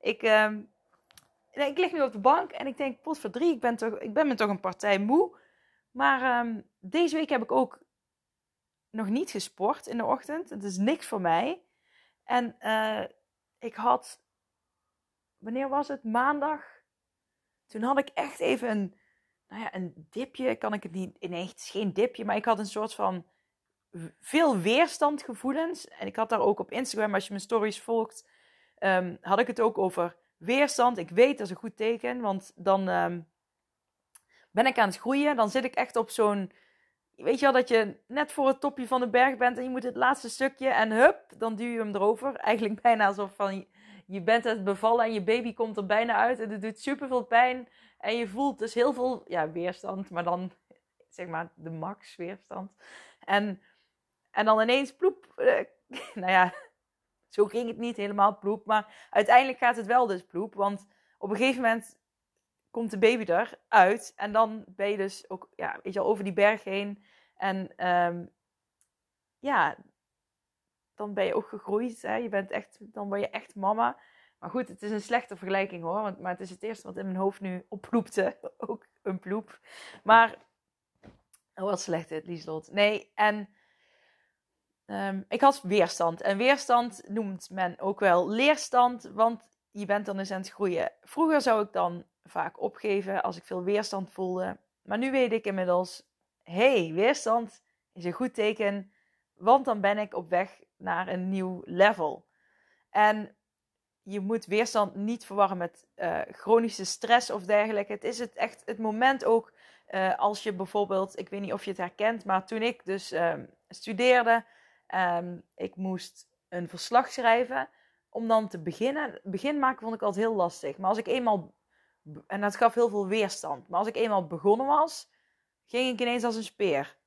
Ik, uh, ik lig nu op de bank en ik denk, pot voor drie, ik ben, toch, ik ben me toch een partij moe. Maar um, deze week heb ik ook nog niet gesport in de ochtend. Het is niks voor mij. En uh, ik had, wanneer was het? Maandag. Toen had ik echt even een, nou ja, een dipje. Kan ik het niet, nee, het is geen dipje, maar ik had een soort van veel weerstandgevoelens. En ik had daar ook op Instagram, als je mijn stories volgt, um, had ik het ook over weerstand. Ik weet dat is een goed teken, want dan um, ben ik aan het groeien. Dan zit ik echt op zo'n. Weet je wel dat je net voor het topje van de berg bent en je moet het laatste stukje en hup, dan duw je hem erover. Eigenlijk bijna alsof van je bent het bevallen en je baby komt er bijna uit en het doet super veel pijn. En je voelt dus heel veel ja, weerstand, maar dan zeg maar de max weerstand. En, en dan ineens ploep, uh, nou ja, zo ging het niet helemaal ploep. Maar uiteindelijk gaat het wel dus ploep. Want op een gegeven moment komt de baby eruit. En dan ben je dus ook, ja, weet je al, over die berg heen. En um, ja, dan ben je ook gegroeid. Hè? Je bent echt, dan word je echt mama. Maar goed, het is een slechte vergelijking hoor. Want, maar het is het eerste wat in mijn hoofd nu opploepte. ook een ploep. Maar, oh wat slecht dit, Lieslot. Nee, en Um, ik had weerstand. En weerstand noemt men ook wel leerstand, want je bent dan eens aan het groeien. Vroeger zou ik dan vaak opgeven als ik veel weerstand voelde. Maar nu weet ik inmiddels, hey, weerstand is een goed teken, want dan ben ik op weg naar een nieuw level. En je moet weerstand niet verwarren met uh, chronische stress of dergelijke. Het is het echt het moment ook uh, als je bijvoorbeeld, ik weet niet of je het herkent, maar toen ik dus uh, studeerde, Um, ik moest een verslag schrijven. Om dan te beginnen. Begin maken vond ik altijd heel lastig. Maar als ik eenmaal. En dat gaf heel veel weerstand. Maar als ik eenmaal begonnen was. Ging ik ineens als een speer.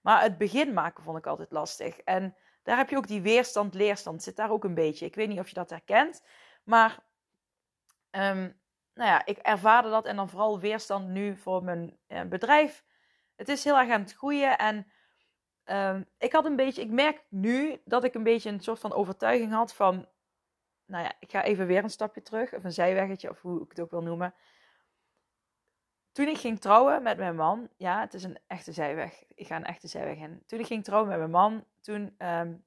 Maar het begin maken vond ik altijd lastig. En daar heb je ook die weerstand, leerstand. Zit daar ook een beetje. Ik weet niet of je dat herkent. Maar. Um, nou ja, ik ervaarde dat. En dan vooral weerstand nu voor mijn uh, bedrijf. Het is heel erg aan het groeien. En Um, ik had een beetje, ik merk nu dat ik een beetje een soort van overtuiging had van, nou ja, ik ga even weer een stapje terug, of een zijweggetje, of hoe ik het ook wil noemen. Toen ik ging trouwen met mijn man, ja, het is een echte zijweg. Ik ga een echte zijweg in. Toen ik ging trouwen met mijn man, toen um,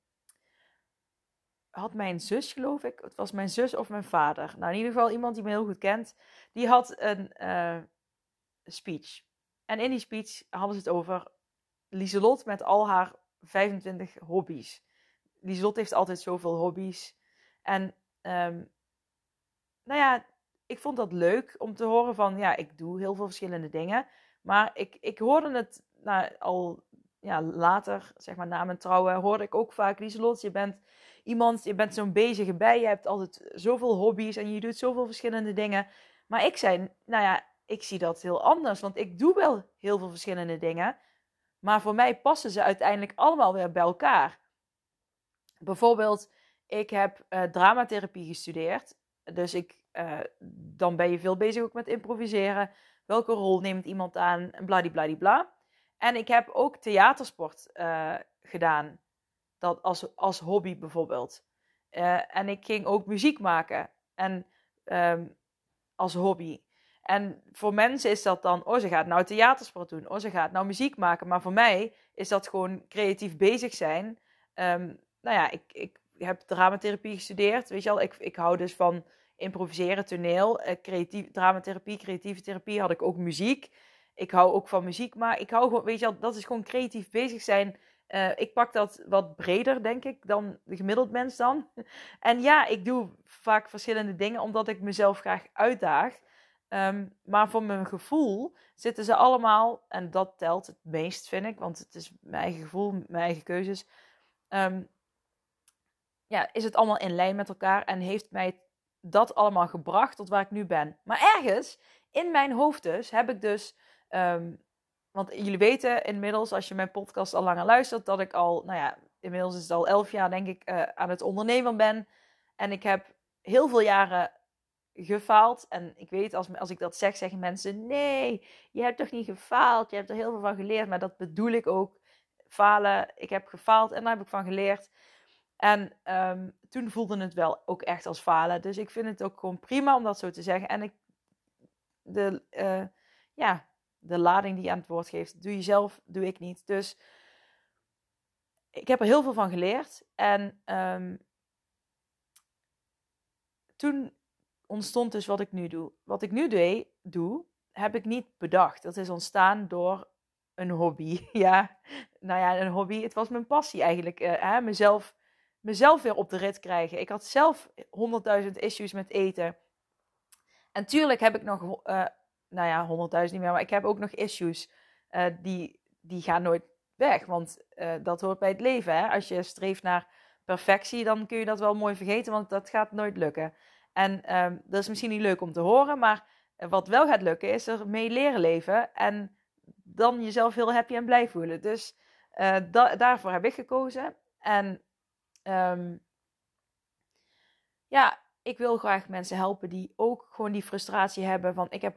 had mijn zus, geloof ik, het was mijn zus of mijn vader, nou in ieder geval iemand die me heel goed kent, die had een uh, speech. En in die speech hadden ze het over Lieselot met al haar 25 hobby's. Lieselot heeft altijd zoveel hobby's. En um, nou ja, ik vond dat leuk om te horen van, ja, ik doe heel veel verschillende dingen. Maar ik, ik hoorde het nou, al ja, later, zeg maar na mijn trouwen, hoorde ik ook vaak, Lieselot, je bent iemand, je bent zo'n bezige bij, je hebt altijd zoveel hobby's en je doet zoveel verschillende dingen. Maar ik zei, nou ja, ik zie dat heel anders, want ik doe wel heel veel verschillende dingen. Maar voor mij passen ze uiteindelijk allemaal weer bij elkaar. Bijvoorbeeld, ik heb uh, dramatherapie gestudeerd. Dus ik, uh, dan ben je veel bezig ook met improviseren. Welke rol neemt iemand aan? Bladibladibla. En ik heb ook theatersport uh, gedaan. Dat als, als hobby bijvoorbeeld. en ik ging ook muziek maken. En um, als hobby. En voor mensen is dat dan, oh, ze gaat nou theatersport doen, oh, ze gaat nou muziek maken. Maar voor mij is dat gewoon creatief bezig zijn. Um, nou ja, ik, ik heb dramatherapie gestudeerd, weet je al. Ik, ik hou dus van improviseren, toneel, uh, creatief, dramatherapie, creatieve therapie, had ik ook muziek. Ik hou ook van muziek, maar ik hou gewoon, weet je al, dat is gewoon creatief bezig zijn. Uh, ik pak dat wat breder, denk ik, dan de gemiddeld mens dan. En ja, ik doe vaak verschillende dingen, omdat ik mezelf graag uitdaag. Ehm, maar voor mijn gevoel zitten ze allemaal, en dat telt het meest, vind ik, want het is mijn eigen gevoel, mijn eigen keuzes. Ehm, ja, is het allemaal in lijn met elkaar en heeft mij dat allemaal gebracht tot waar ik nu ben. Maar ergens in mijn hoofd dus heb ik dus. Ehm, want jullie weten inmiddels, als je mijn podcast al langer luistert, dat ik al, nou ja, inmiddels is het al elf jaar, denk ik, uh, aan het ondernemen ben. En ik heb heel veel jaren gefaald. En ik weet, als, als ik dat zeg, zeggen mensen: nee, je hebt toch niet gefaald? Je hebt er heel veel van geleerd. Maar dat bedoel ik ook. Falen, ik heb gefaald en daar heb ik van geleerd. En um, toen voelde het wel ook echt als falen. Dus ik vind het ook gewoon prima om dat zo te zeggen. En ik, de, uh, ja, de lading die aan het woord geeft, doe je zelf, doe ik niet. Dus ik heb er heel veel van geleerd. En um, toen ontstond dus wat ik nu doe. Wat ik nu doe, heb ik niet bedacht. Dat is ontstaan door een hobby. Ja, nou ja, een hobby. Het was mijn passie eigenlijk. Uh, hè? Mezelf, mezelf weer op de rit krijgen. Ik had zelf 100.000 issues met eten. En tuurlijk heb ik nog, uh, nou ja, 100.000 niet meer, maar ik heb ook nog issues. Uh, die, die gaan nooit weg, want dat hoort bij het leven. Hè? Als je streeft naar perfectie, dan kun je dat wel mooi vergeten, want dat gaat nooit lukken. En um, dat is misschien niet leuk om te horen, maar wat wel gaat lukken is er mee leren leven en dan jezelf heel happy en blij voelen. Dus da daarvoor heb ik gekozen. En um, ja, ik wil graag mensen helpen die ook gewoon die frustratie hebben van ik heb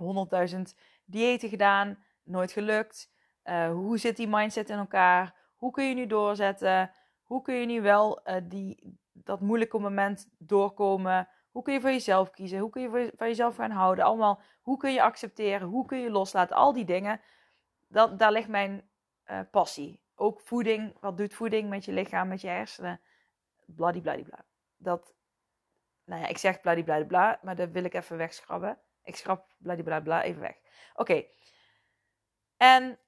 100.000 diëten gedaan, nooit gelukt. Uh, hoe zit die mindset in elkaar? Hoe kun je nu doorzetten? Hoe kun je nu wel die, dat moeilijke moment doorkomen? Hoe kun je voor jezelf kiezen? Hoe kun je van jezelf gaan houden? Allemaal, hoe kun je accepteren? Hoe kun je loslaten? Al die dingen, dat, daar ligt mijn uh, passie. Ook voeding, wat doet voeding met je lichaam, met je hersenen? Bladibladibla. Dat, nou ja, ik zeg bladibladibla, maar dat wil ik even wegschrabben. Ik schrap bladibladibla even weg. Oké. En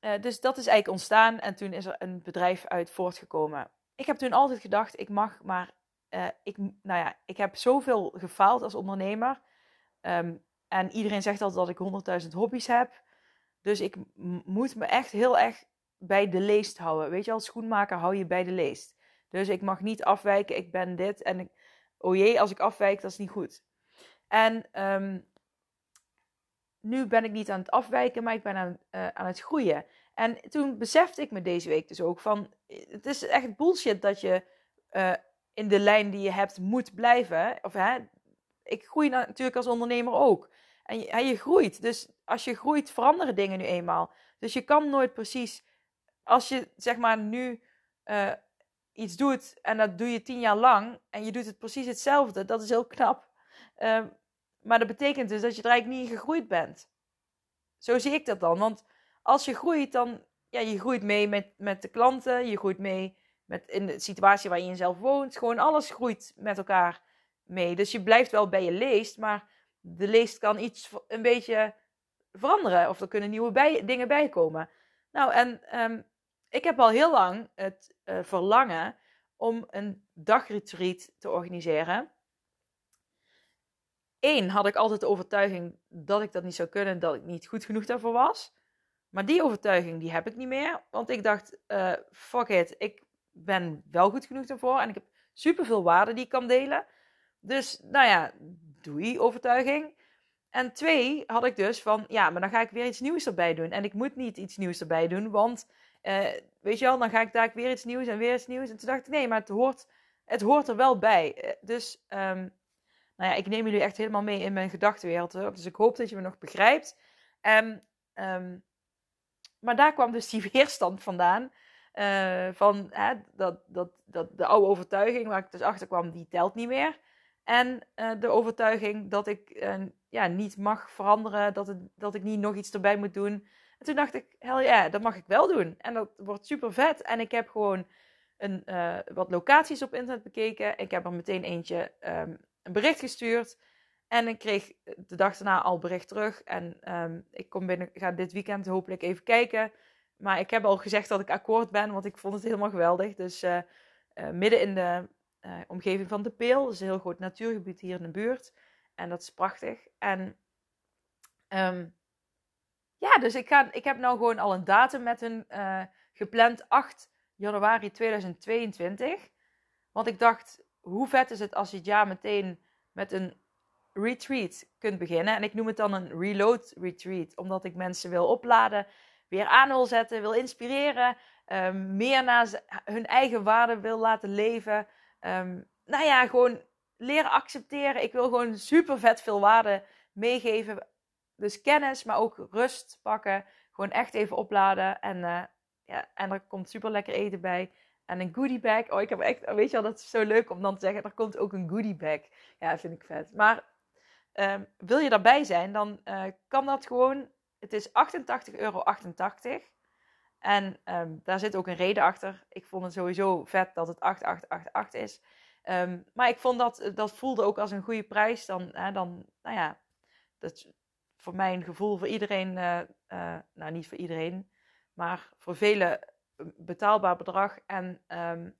uh, dus dat is eigenlijk ontstaan en toen is er een bedrijf uit voortgekomen. Ik heb toen altijd gedacht, ik mag maar uh, ik, nou ja, ik heb zoveel gefaald als ondernemer. Um, en iedereen zegt altijd dat ik 100.000 hobby's heb. Dus ik moet me echt heel erg bij de leest houden. Weet je, als schoenmaker hou je bij de leest. Dus ik mag niet afwijken, ik ben dit. En oh jee, als ik afwijk, dat is niet goed. En um, nu ben ik niet aan het afwijken, maar ik ben aan, uh, aan het groeien. En toen besefte ik me deze week dus ook van... Het is echt bullshit dat je in de lijn die je hebt moet blijven. Of hè, ik groei natuurlijk als ondernemer ook. En je, groeit. Dus als je groeit, veranderen dingen nu eenmaal. Dus je kan nooit precies, als je zeg maar nu uh, iets doet en dat doe je tien jaar lang en je doet het precies hetzelfde, dat is heel knap. Uh, maar dat betekent dus dat je er eigenlijk niet gegroeid bent. Zo zie ik dat dan. Want als je groeit, dan ja, je groeit mee met, met de klanten, je groeit mee met in de situatie waar je zelf woont. Gewoon alles groeit met elkaar mee. Dus je blijft wel bij je leest, maar de leest kan iets een beetje veranderen. Of er kunnen nieuwe bij, dingen bijkomen. Nou, en um, ik heb al heel lang het uh, verlangen om een dagretreat te organiseren. Eén, had ik altijd de overtuiging dat ik dat niet zou kunnen, dat ik niet goed genoeg daarvoor was. Maar die overtuiging, die heb ik niet meer. Want ik dacht, uh, fuck it, ik ben wel goed genoeg daarvoor. En ik heb superveel waarde die ik kan delen. Dus, nou ja, doei overtuiging. En twee had ik dus van, ja, maar dan ga ik weer iets nieuws erbij doen. En ik moet niet iets nieuws erbij doen, want, uh, weet je wel, dan ga ik daar weer iets nieuws en weer iets nieuws. En toen dacht ik, nee, maar het hoort, het hoort er wel bij. Eh, dus, um, nou ja, ik neem jullie echt helemaal mee in mijn gedachtenwereld. Dus ik hoop dat je me nog begrijpt. Um, maar daar kwam dus die weerstand vandaan. Uh, van hè, dat, dat, dat de oude overtuiging waar ik dus achter kwam, die telt niet meer. En uh, de overtuiging dat ik uh, ja, niet mag veranderen, dat, het, dat ik niet nog iets erbij moet doen. En toen dacht ik, hell dat mag ik wel doen. En dat wordt super vet. En ik heb gewoon een, wat locaties op internet bekeken. Ik heb er meteen eentje um, een bericht gestuurd. En ik kreeg de dag daarna al bericht terug. En um, ik kom binnen, ga dit weekend hopelijk even kijken. Maar ik heb al gezegd dat ik akkoord ben, want ik vond het helemaal geweldig. Dus uh, uh, midden in de uh, omgeving van de Peel. Dat is een heel groot natuurgebied hier in de buurt. En dat is prachtig. En Ehm, ja, dus ik, ga, ik heb nou gewoon al een datum met hun gepland. 8 januari 2022. Want ik dacht, hoe vet is het als je het jaar meteen met een retreat kunt beginnen. En ik noem het dan een reload retreat. Omdat ik mensen wil opladen, weer aan wil zetten, wil inspireren. Um, meer naar hun eigen waarde wil laten leven. Um, nou ja, gewoon leren accepteren. Ik wil gewoon super vet veel waarde meegeven. Dus kennis, maar ook rust pakken. Gewoon echt even opladen. En, uh, ja, en er komt super lekker eten bij. En een goodie bag. Oh, ik heb echt, weet je wel, dat is zo leuk om dan te zeggen. Er komt ook een goodie bag. Ja, vind ik vet. Maar um, wil je daarbij zijn, dan uh, kan dat gewoon. Het is 88,88 euro. En um, daar zit ook een reden achter. Ik vond het sowieso vet dat het 8888 is. Um, maar ik vond dat, dat voelde ook als een goede prijs. Dan, hè, dan nou ja, dat voor mijn gevoel voor iedereen, uh, uh, nou niet voor iedereen, maar voor velen betaalbaar bedrag. En um,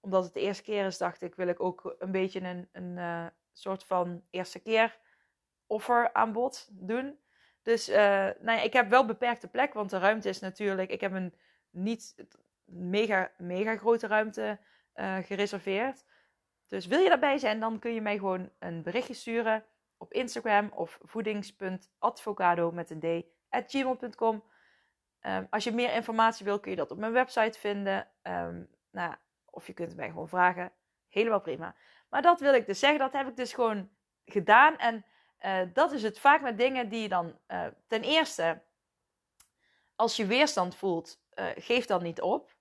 omdat het de eerste keer is, dacht ik, wil ik ook een beetje een, een soort van eerste keer offer aanbod doen. Dus uh, nou ja, ik heb wel beperkte plek, want de ruimte is natuurlijk. Ik heb een niet mega, mega grote ruimte uh, gereserveerd. Dus wil je daarbij zijn, dan kun je mij gewoon een berichtje sturen op Instagram of voedings.advocado met een d at gmail.com. Um, als je meer informatie wil, kun je dat op mijn website vinden. Um, nou, of je kunt mij gewoon vragen. Helemaal prima. Maar dat wil ik dus zeggen. Dat heb ik dus gewoon gedaan. En uh, dat is het vaak met dingen die je dan uh, ten eerste, als je weerstand voelt, uh, geef dan niet op.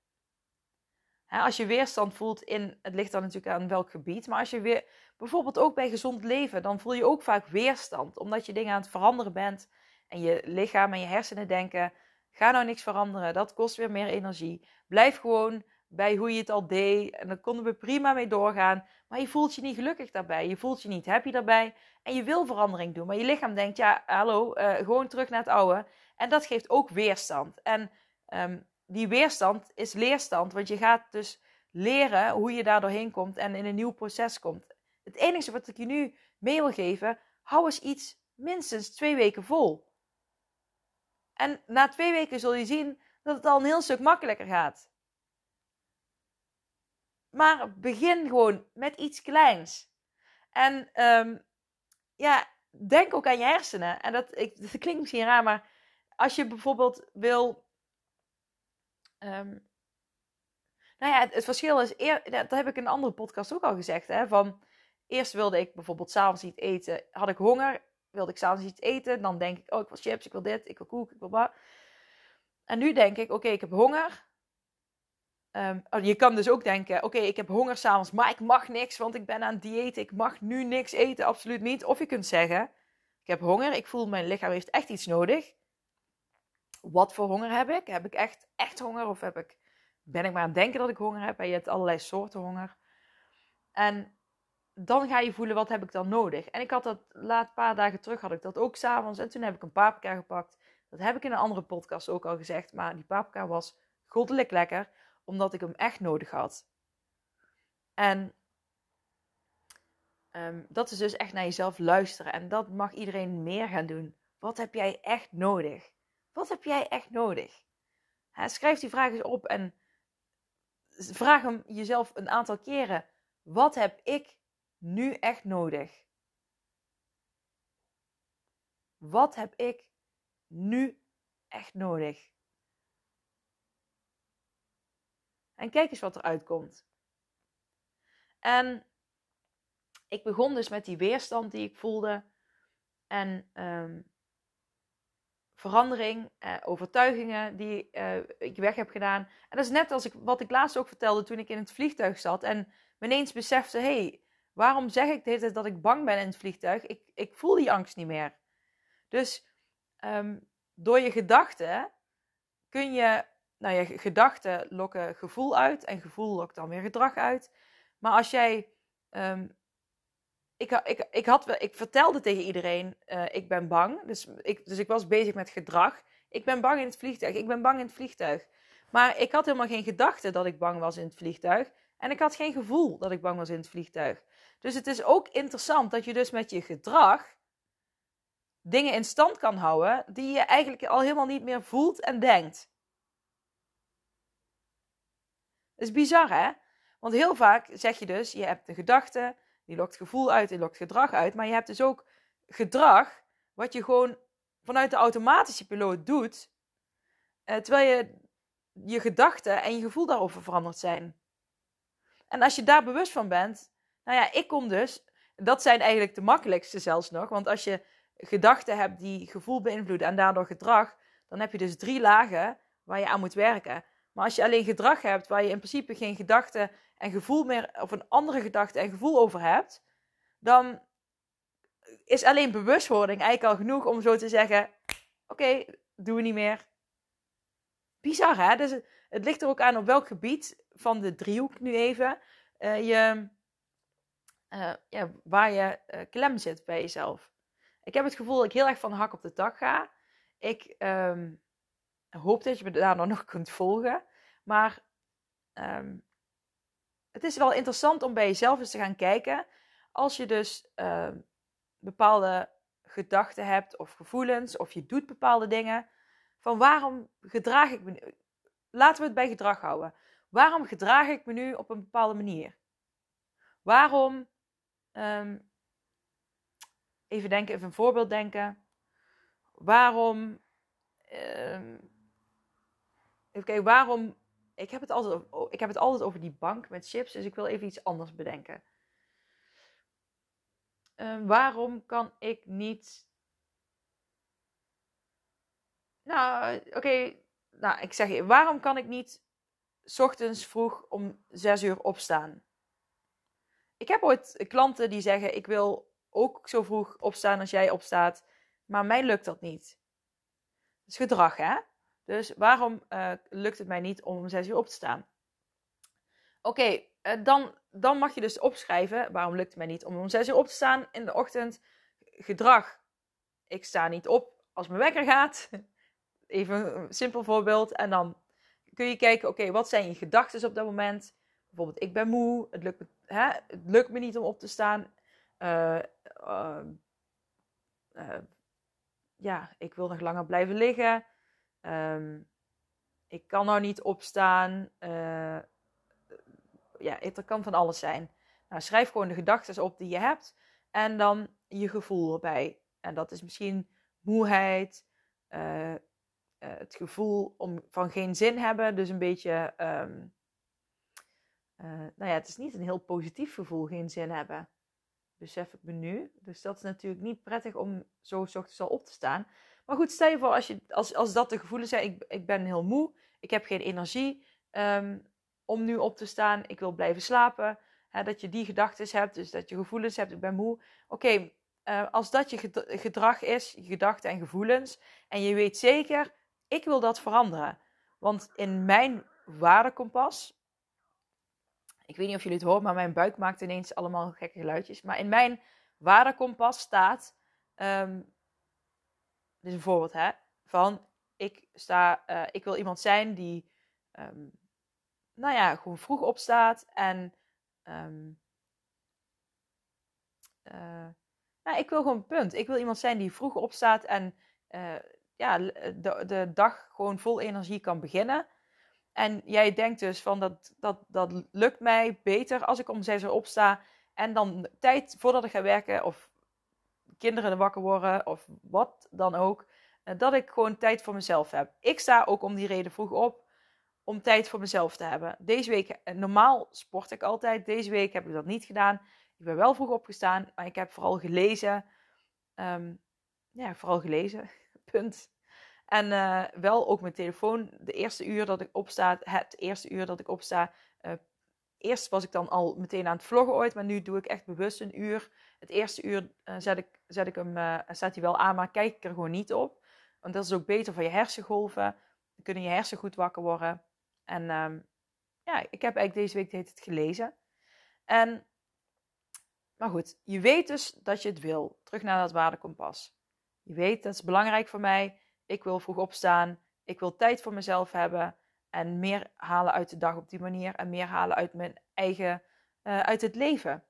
Hè, als je weerstand voelt in, het ligt dan natuurlijk aan welk gebied, maar als je weer, bijvoorbeeld ook bij gezond leven, dan voel je ook vaak weerstand, omdat je dingen aan het veranderen bent en je lichaam en je hersenen denken, ga nou niks veranderen, dat kost weer meer energie. Blijf gewoon bij hoe je het al deed. En dan konden we prima mee doorgaan. Maar je voelt je niet gelukkig daarbij. Je voelt je niet happy daarbij. En je wil verandering doen. Maar je lichaam denkt, ja, hallo, uh, gewoon terug naar het oude. En dat geeft ook weerstand. En um, die weerstand is leerstand. Want je gaat dus leren hoe je daar doorheen komt en in een nieuw proces komt. Het enige wat ik je nu mee wil geven, hou eens iets minstens twee weken vol. En na twee weken zul je zien dat het al een heel stuk makkelijker gaat. Maar begin gewoon met iets kleins. En um, ja, denk ook aan je hersenen. En dat, ik, dat klinkt misschien raar, maar als je bijvoorbeeld wil. Um, nou ja, het, verschil is, eer, dat heb ik in een andere podcast ook al gezegd. Hè, van, eerst wilde ik bijvoorbeeld s'avonds iets eten. Had ik honger, wilde ik s'avonds iets eten. Dan denk ik, oh, ik wil chips, ik wil dit, ik wil koek, ik wil wat. En nu denk ik, oké, ik heb honger. Um, je kan dus ook denken: oké, ik heb honger s'avonds, maar ik mag niks, want ik ben aan het dieet. Ik mag nu niks eten, absoluut niet. Of je kunt zeggen: ik heb honger, ik voel mijn lichaam heeft echt iets nodig. Wat voor honger heb ik? Heb ik echt, echt honger? Of heb ik, ben ik maar aan het denken dat ik honger heb? En je hebt allerlei soorten honger. En dan ga je voelen: wat heb ik dan nodig? En ik had dat laat een paar dagen terug, had ik dat ook s'avonds. En toen heb ik een paprika gepakt. Dat heb ik in een andere podcast ook al gezegd. Maar die paprika was goddelijk lekker omdat ik hem echt nodig had. En um, dat is dus echt naar jezelf luisteren. En dat mag iedereen meer gaan doen. Wat heb jij echt nodig? Wat heb jij echt nodig? schrijf die vraag eens op en vraag hem jezelf een aantal keren. Wat heb ik nu echt nodig? Wat heb ik nu echt nodig? En kijk eens wat er uitkomt. En ik begon dus met die weerstand die ik voelde. En um, verandering, eh, overtuigingen die uh, ik weg heb gedaan. En dat is net als ik, wat ik laatst ook vertelde toen ik in het vliegtuig zat. En me ineens besefte, hé, hey, waarom zeg ik dit dat ik bang ben in het vliegtuig? Ik, ik voel die angst niet meer. Dus um, door je gedachten kun je nou ja, gedachten lokken gevoel uit en gevoel lokt dan weer gedrag uit. Maar als jij. Um, ik, ik, ik, had, ik vertelde tegen iedereen: uh, ik ben bang. Dus ik, dus ik was bezig met gedrag. Ik ben bang in het vliegtuig. Ik ben bang in het vliegtuig. Maar ik had helemaal geen gedachte dat ik bang was in het vliegtuig. En ik had geen gevoel dat ik bang was in het vliegtuig. Dus het is ook interessant dat je dus met je gedrag dingen in stand kan houden die je eigenlijk al helemaal niet meer voelt en denkt. Dat is bizar, hè? Want heel vaak zeg je dus, je hebt een gedachte, die lokt gevoel uit, die lokt gedrag uit, maar je hebt dus ook gedrag wat je gewoon vanuit de automatische piloot doet, eh, terwijl je je gedachten en je gevoel daarover veranderd zijn. En als je daar bewust van bent, nou ja, ik kom dus, dat zijn eigenlijk de makkelijkste zelfs nog, want als je gedachten hebt die gevoel beïnvloeden en daardoor gedrag, dan heb je dus drie lagen waar je aan moet werken. Maar als je alleen gedrag hebt waar je in principe geen gedachte en gevoel meer, of een andere gedachte en gevoel over hebt, dan is alleen bewustwording eigenlijk al genoeg om zo te zeggen: Oké, okay, doen we niet meer. Bizar hè? Dus het ligt er ook aan op welk gebied van de driehoek nu even uh, je, uh, ja, waar je uh, klem zit bij jezelf. Ik heb het gevoel dat ik heel erg van de hak op de tak ga. Ik um, hoop dat je me daar nog kunt volgen. Maar um, het is wel interessant om bij jezelf eens te gaan kijken. Als je dus uh, bepaalde gedachten hebt of gevoelens, of je doet bepaalde dingen. Van waarom gedraag ik me nu? Laten we het bij gedrag houden. Waarom gedraag ik me nu op een bepaalde manier? Waarom, um, even denken, even een voorbeeld denken. Waarom, even kijken, waarom ik heb, het altijd over, ik heb het altijd over die bank met chips, dus ik wil even iets anders bedenken. Uh, waarom kan ik niet. Nou, oké. Nou, ik zeg je, waarom kan ik niet ochtends vroeg om 6 uur opstaan? Ik heb ooit klanten die zeggen: Ik wil ook zo vroeg opstaan als jij opstaat, maar mij lukt dat niet. Dat is gedrag, hè? Dus waarom uh, lukt het mij niet om om 6 uur op te staan? Oké, uh, dan, dan mag je dus opschrijven. Waarom lukt het mij niet om om 6 uur op te staan in de ochtend? Gedrag. Ik sta niet op als mijn wekker gaat. Even een simpel voorbeeld. En dan kun je kijken, oké, wat zijn je gedachten op dat moment? Bijvoorbeeld, ik ben moe. Het lukt me, hè, het lukt me niet om op te staan. Uh, ja, ik wil nog langer blijven liggen. Um, ik kan nou niet opstaan. Uh, ja, het kan van alles zijn. Nou, schrijf gewoon de gedachten op die je hebt. En dan je gevoel erbij. En dat is misschien moeheid. Uh, uh, het gevoel om, van geen zin hebben. Dus een beetje. Um, nou ja, het is niet een heel positief gevoel, geen zin hebben. Besef ik me nu. Dus dat is natuurlijk niet prettig om zo s al op te staan. Maar goed, stel je voor als, je, als, als dat de gevoelens zijn. Ik, ik ben heel moe. Ik heb geen energie um, om nu op te staan. Ik wil blijven slapen. Hè, dat je die gedachten hebt. Dus dat je gevoelens hebt. Ik ben moe. Oké, uh, als dat je gedrag is. Je gedachten en gevoelens. En je weet zeker. Ik wil dat veranderen. Want in mijn waardekompas. Ik weet niet of jullie het horen. Maar mijn buik maakt ineens allemaal gekke geluidjes. Maar in mijn waardekompas staat. Um, dit is een voorbeeld hè, van ik, sta, uh, ik wil iemand zijn die, um, nou ja, gewoon vroeg opstaat en, um, uh, nou, ik wil gewoon punt. Ik wil iemand zijn die vroeg opstaat en uh, ja, de, de dag gewoon vol energie kan beginnen. En jij denkt dus van dat, dat, dat lukt mij beter als ik om zes uur opsta. En dan tijd voordat ik ga werken of kinderen wakker worden of wat dan ook. Eh, dat ik gewoon tijd voor mezelf heb. Ik sta ook om die reden vroeg op om tijd voor mezelf te hebben. Deze week, eh, normaal sport ik altijd. Deze week heb ik dat niet gedaan. Ik ben wel vroeg opgestaan, maar ik heb vooral gelezen. Um, ja, vooral gelezen. Punt. En uh, wel ook mijn telefoon. De eerste uur dat ik opsta, het eerste uur dat ik opsta, uh, eerst was ik dan al meteen aan het vloggen ooit, maar nu doe ik echt bewust een uur. Het eerste uur uh, zet, ik, ik hem, uh, hij wel aan, maar kijk ik er gewoon niet op. Want dat is ook beter voor je hersengolven. Dan kunnen je hersen goed wakker worden. En um, ja, ik heb eigenlijk deze week heet het gelezen. En, maar goed, je weet dus dat je het wil. Terug naar dat waardekompas. Je weet, dat is belangrijk voor mij. Ik wil vroeg opstaan. Ik wil tijd voor mezelf hebben. En meer halen uit de dag op die manier. En meer halen uit mijn eigen, uh, uit het leven.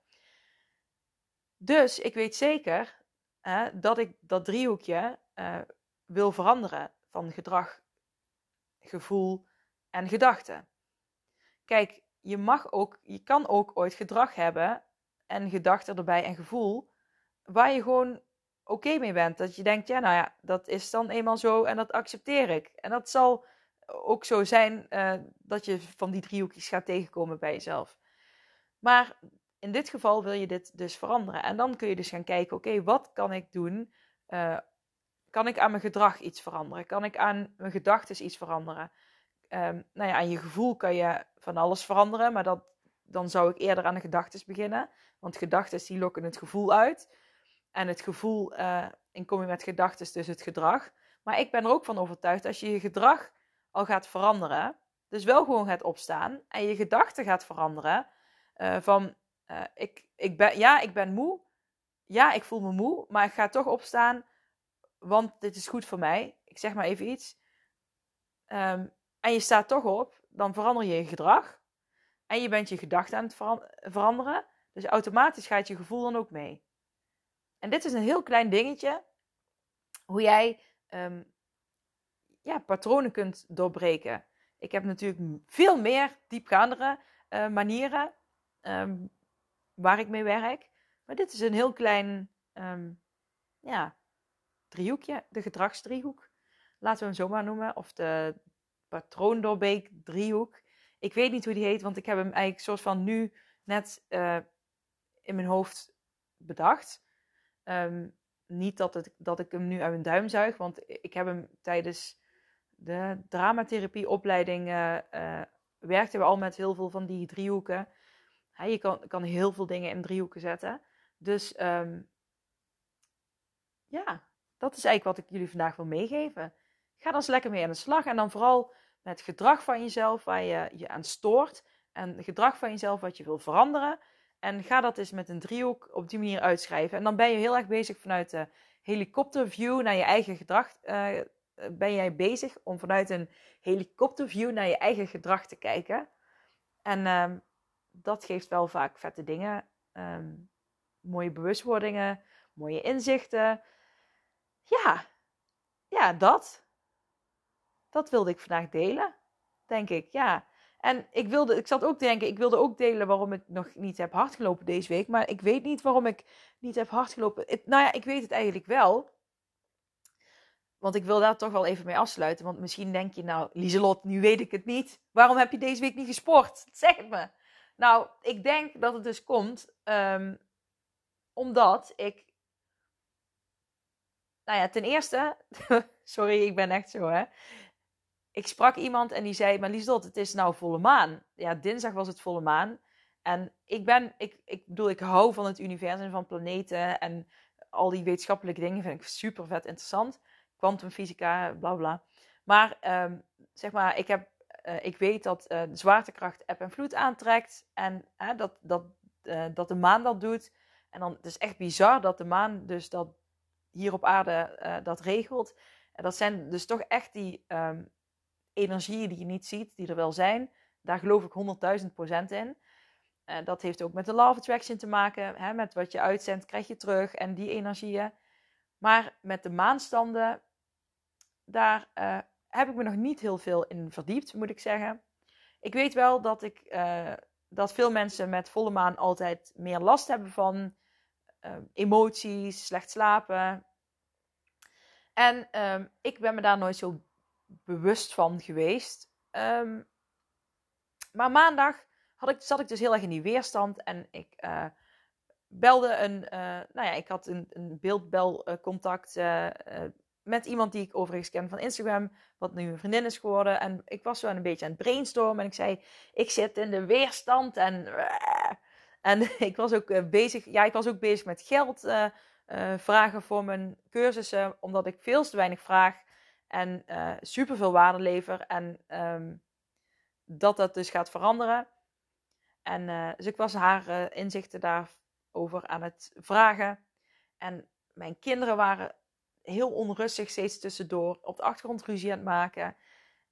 Dus ik weet zeker, dat ik dat driehoekje uh, wil veranderen van gedrag, gevoel en gedachte. Kijk, je mag ook, je kan ook ooit gedrag hebben en gedachten erbij en gevoel waar je gewoon oké mee bent. Dat je denkt, ja, nou ja, dat is dan eenmaal zo en dat accepteer ik. En dat zal ook zo zijn uh, dat je van die driehoekjes gaat tegenkomen bij jezelf. Maar in dit geval wil je dit dus veranderen. En dan kun je dus gaan kijken, oké, wat kan ik doen? Uh, kan ik aan mijn gedrag iets veranderen? Kan ik aan mijn gedachten iets veranderen? Um, nou ja, aan je gevoel kan je van alles veranderen, maar dat, dan zou ik eerder aan de gedachten beginnen. Want gedachten die lokken het gevoel uit. En het gevoel uh, in kom je met gedachten dus het gedrag. Maar ik ben er ook van overtuigd als je je gedrag al gaat veranderen, dus wel gewoon gaat opstaan en je gedachten gaat veranderen uh, van uh, ik, ik ben, ja, ik ben moe, ja, ik voel me moe, maar ik ga toch opstaan, want dit is goed voor mij. Ik zeg maar even iets. Um, en je staat toch op, dan verander je je gedrag. En je bent je gedachten aan het veranderen. Dus automatisch gaat je gevoel dan ook mee. En dit is een heel klein dingetje. Hoe jij um, ja, patronen kunt doorbreken. Ik heb natuurlijk veel meer diepgaandere uh, manieren um, waar ik mee werk. Maar dit is een heel klein um, ja, driehoekje, de gedragsdriehoek. Laten we hem zo maar noemen. Of de patroondorbeek driehoek. Ik weet niet hoe die heet, want ik heb hem eigenlijk soort van nu net uh, in mijn hoofd bedacht. Um, niet dat, het, dat ik hem nu uit mijn duim zuig, want ik heb hem tijdens de dramatherapieopleiding uh, uh, werkten we al met heel veel van die driehoeken. je kan, kan heel veel dingen in driehoeken zetten. Dus um, ja, dat is eigenlijk wat ik jullie vandaag wil meegeven. Ga dan eens lekker mee aan de slag. En dan vooral met gedrag van jezelf waar je je aan stoort. En gedrag van jezelf wat je wil veranderen. En ga dat eens met een driehoek op die manier uitschrijven. En dan ben je heel erg bezig vanuit de helikopterview naar je eigen gedrag. Uh, ben jij bezig om vanuit een helikopterview naar je eigen gedrag te kijken. En um, dat geeft wel vaak vette dingen. Um, mooie bewustwordingen, mooie inzichten. Ja, ja, dat. Dat wilde ik vandaag delen, denk ik. Ja. En ik, wilde, ik zat ook te denken, ik wilde ook delen waarom ik nog niet heb hardgelopen deze week. Maar ik weet niet waarom ik niet heb hardgelopen. nou ja, ik weet het eigenlijk wel. Want ik wil daar toch wel even mee afsluiten. Want misschien denk je, nou, Lieselot, nu weet ik het niet. Waarom heb je deze week niet gesport? Zeg het me. Nou, ik denk dat het dus komt um, omdat ik. Nou ja, ten eerste. sorry, ik ben echt zo, hè. Ik sprak iemand en die zei: Maar Lieselot, het is nou volle maan. Ja, dinsdag was het volle maan. En ik ben, ik, ik bedoel, ik hou van het universum, van planeten en al die wetenschappelijke dingen vind ik super vet interessant kwantumfysica, bla bla. Maar um, zeg maar, ik, heb, uh, ik weet dat de zwaartekracht eb en vloed aantrekt. En dat, dat, dat de maan dat doet. En dan het is echt bizar dat de maan dus dat hier op aarde dat regelt. En dat zijn dus toch echt die um, energieën die je niet ziet, die er wel zijn. Daar geloof ik 100.000 procent in. Uh, dat heeft ook met de law of attraction te maken. Hè, met wat je uitzendt, krijg je terug. En die energieën. Maar met de maanstanden daar uh, heb ik me nog niet heel veel in verdiept, moet ik zeggen. Ik weet wel dat, ik, uh, dat veel mensen met volle maan altijd meer last hebben van uh, emoties, slecht slapen. En um, ik ben me daar nooit zo bewust van geweest. Um, maar maandag had ik, zat ik dus heel erg in die weerstand en ik belde een, nou ja, ik had een, een beeldbelcontact met iemand die ik overigens ken van Instagram, wat nu een vriendin is geworden. En ik was zo een beetje aan het brainstormen en ik zei, ik zit in de weerstand en... En ik was ook eh, bezig, ja, ik was ook bezig met geld uh, vragen voor mijn cursussen, omdat ik veel te weinig vraag en uh, super veel waarde lever. En um, dat dat dus gaat veranderen. En dus ik was haar inzichten daarover aan het vragen. En mijn kinderen waren heel onrustig steeds tussendoor. Op de achtergrond ruzie aan het maken.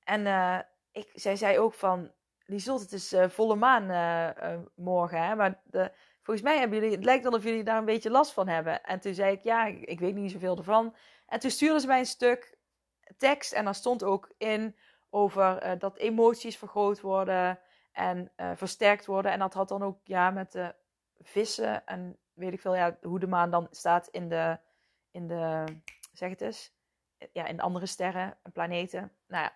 En uh, ik, zij zei ook van... Lieselt, het is uh, volle maan uh, morgen. Hè? Maar de volgens mij hebben jullie, het lijkt alsof jullie daar een beetje last van hebben. En toen zei ik, ja, ik weet niet zoveel ervan. En toen stuurden ze mij een stuk tekst en daar stond ook in over dat emoties vergroot worden en versterkt worden. En dat had dan ook ja, met de vissen en weet ik veel, ja, hoe de maan dan staat in de, in de zeg het eens, ja, in andere sterren en planeten. Nou ja.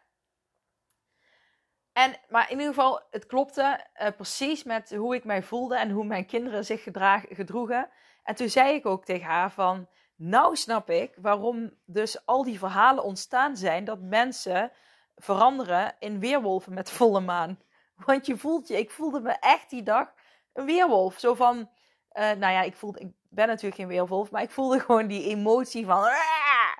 En, maar in ieder geval, het klopte uh, precies met hoe ik mij voelde en hoe mijn kinderen zich gedraag, gedroegen. En toen zei ik ook tegen haar van, nou snap ik waarom dus al die verhalen ontstaan zijn dat mensen veranderen in weerwolven met volle maan. Want je voelt je, ik voelde me echt die dag een weerwolf. Zo van, uh, nou ja, ik, voelde, ik ben natuurlijk geen weerwolf, maar ik voelde gewoon die emotie van,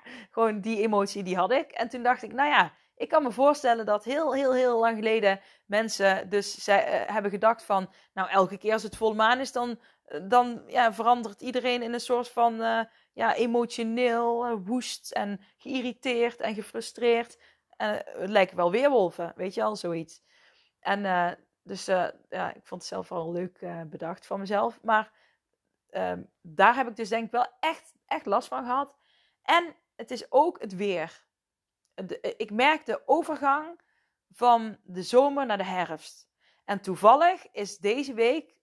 gewoon die emotie die had ik. En toen dacht ik, nou ja, ik kan me voorstellen dat heel, heel, heel lang geleden mensen dus zij, uh, hebben gedacht van, nou elke keer als het volle maan is, dan, dan ja, verandert iedereen in een soort van uh, ja, emotioneel, woest en geïrriteerd en gefrustreerd. En het lijken wel weerwolven, weet je al, zoiets. En dus ja, ik vond het zelf wel leuk bedacht van mezelf. Maar ehm, daar heb ik dus denk ik wel echt, echt last van gehad. En het is ook het weer. De, ik merk de overgang van de zomer naar de herfst. En toevallig is deze week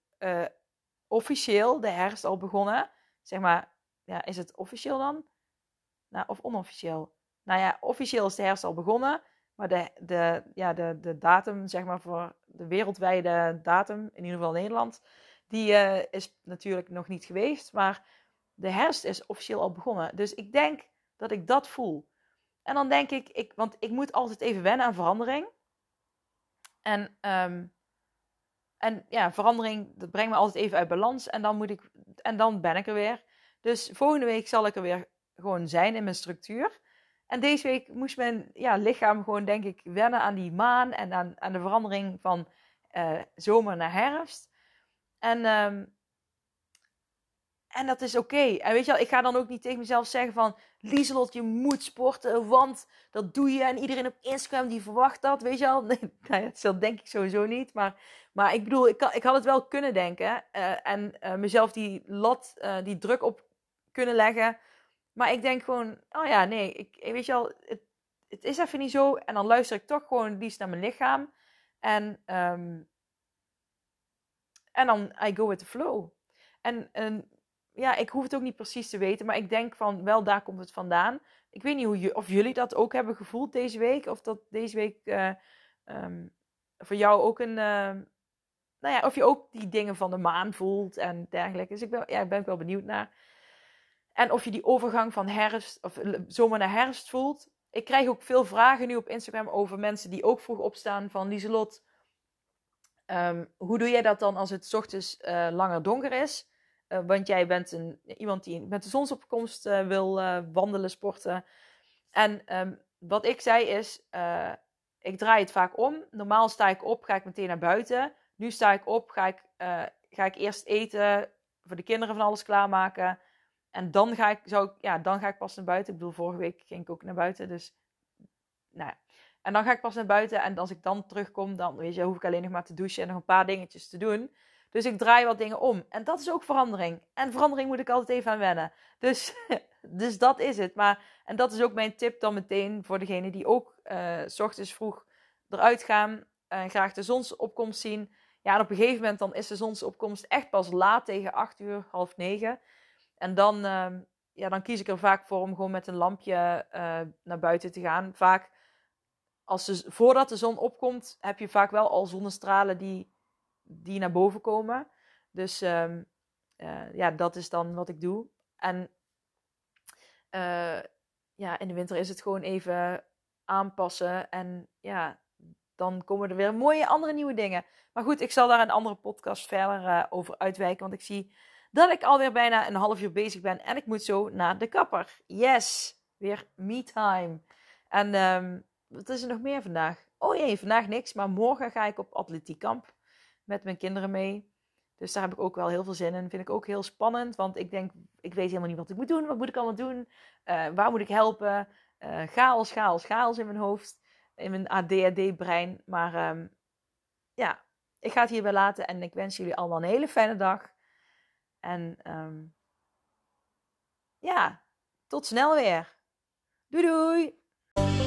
officieel de herfst al begonnen. Zeg maar, ja, is het officieel dan? Nou, of onofficieel? Nou ja, officieel is de herfst al begonnen. Maar de, de, ja, de, de datum, zeg maar, voor de wereldwijde datum, in ieder geval Nederland, die uh, is natuurlijk nog niet geweest. Maar de herfst is officieel al begonnen. Dus ik denk dat ik dat voel. En dan denk ik, ik want ik moet altijd even wennen aan verandering. En, um, en ja, verandering, dat brengt me altijd even uit balans. En dan, moet ik, en dan ben ik er weer. Dus volgende week zal ik er weer gewoon zijn in mijn structuur. En deze week moest mijn ja, lichaam gewoon, denk ik, wennen aan die maan en aan, aan de verandering van uh, zomer naar herfst. En, um, en dat is oké. En weet je wel, ik ga dan ook niet tegen mezelf zeggen van... Lieselot, je moet sporten, want dat doe je. En iedereen op Instagram die verwacht dat, weet je wel. Nee, nou dat denk ik sowieso niet. Maar, maar ik bedoel, ik, ik had het wel kunnen denken. Uh, en uh, mezelf die lat, die druk op kunnen leggen maar ik denk gewoon, oh ja, nee, ik, weet je wel, het, het is even niet zo. En dan luister ik toch gewoon liefst naar mijn lichaam. En, um, en dan I go with the flow. En ja, ik hoef het ook niet precies te weten, maar ik denk van wel daar komt het vandaan. Ik weet niet hoe je, of jullie dat ook hebben gevoeld deze week, of dat deze week uh, um, voor jou ook een, uh, nou ja, of je ook die dingen van de maan voelt en dergelijke. Dus ik ben, ja, ik ben wel benieuwd naar. En of je die overgang van herfst of zomer naar herfst voelt. Ik krijg ook veel vragen nu op Instagram over mensen die ook vroeg opstaan van Lieselot. Um, hoe doe jij dat dan als het ochtends uh, langer donker is? Uh, want jij bent een, iemand die met de zonsopkomst uh, wil wandelen, sporten. En um, wat ik zei is, ik draai het vaak om. Normaal sta ik op, ga ik meteen naar buiten. Nu sta ik op, ga ik, ga ik eerst eten, voor de kinderen van alles klaarmaken. En dan ga ik, zou ik, ja, dan ga ik pas naar buiten. Ik bedoel, vorige week ging ik ook naar buiten. Dus, nou ja. En dan ga ik pas naar buiten. En als ik dan terugkom, dan weet je, hoef ik alleen nog maar te douchen en nog een paar dingetjes te doen. Dus ik draai wat dingen om. En dat is ook verandering. En verandering moet ik altijd even aan wennen. Dus, dus dat is het. Maar, en dat is ook mijn tip dan meteen voor degene die ook uh, s ochtends vroeg eruit gaan. En graag de zonsopkomst zien. Ja, en op een gegeven moment dan is de zonsopkomst echt pas laat tegen 8 uur, half 9. En dan, uh, ja, dan kies ik er vaak voor om gewoon met een lampje uh, naar buiten te gaan. Vaak, als voordat de zon opkomt, heb je vaak wel al zonnestralen die, die naar boven komen. Dus uh, ja, dat is dan wat ik doe. En eh, ja, in de winter is het gewoon even aanpassen. En ja, dan komen er weer mooie andere nieuwe dingen. Maar goed, ik zal daar een andere podcast verder over uitwijken. Want ik zie dat ik alweer bijna een half uur bezig ben en ik moet zo naar de kapper. Yes, weer me time. En um, wat is er nog meer vandaag? Oh jee, vandaag niks, maar morgen ga ik op atletiekkamp met mijn kinderen mee. Dus daar heb ik ook wel heel veel zin in. Vind ik ook heel spannend, want ik denk, ik weet helemaal niet wat ik moet doen. Wat moet ik allemaal doen? Uh, waar moet ik helpen? Uh, chaos, chaos, chaos in mijn hoofd. In mijn ADHD-brein. Maar um, ja, ik ga het hierbij laten en ik wens jullie allemaal een hele fijne dag. En ehm, ja, tot snel weer. Doei doei!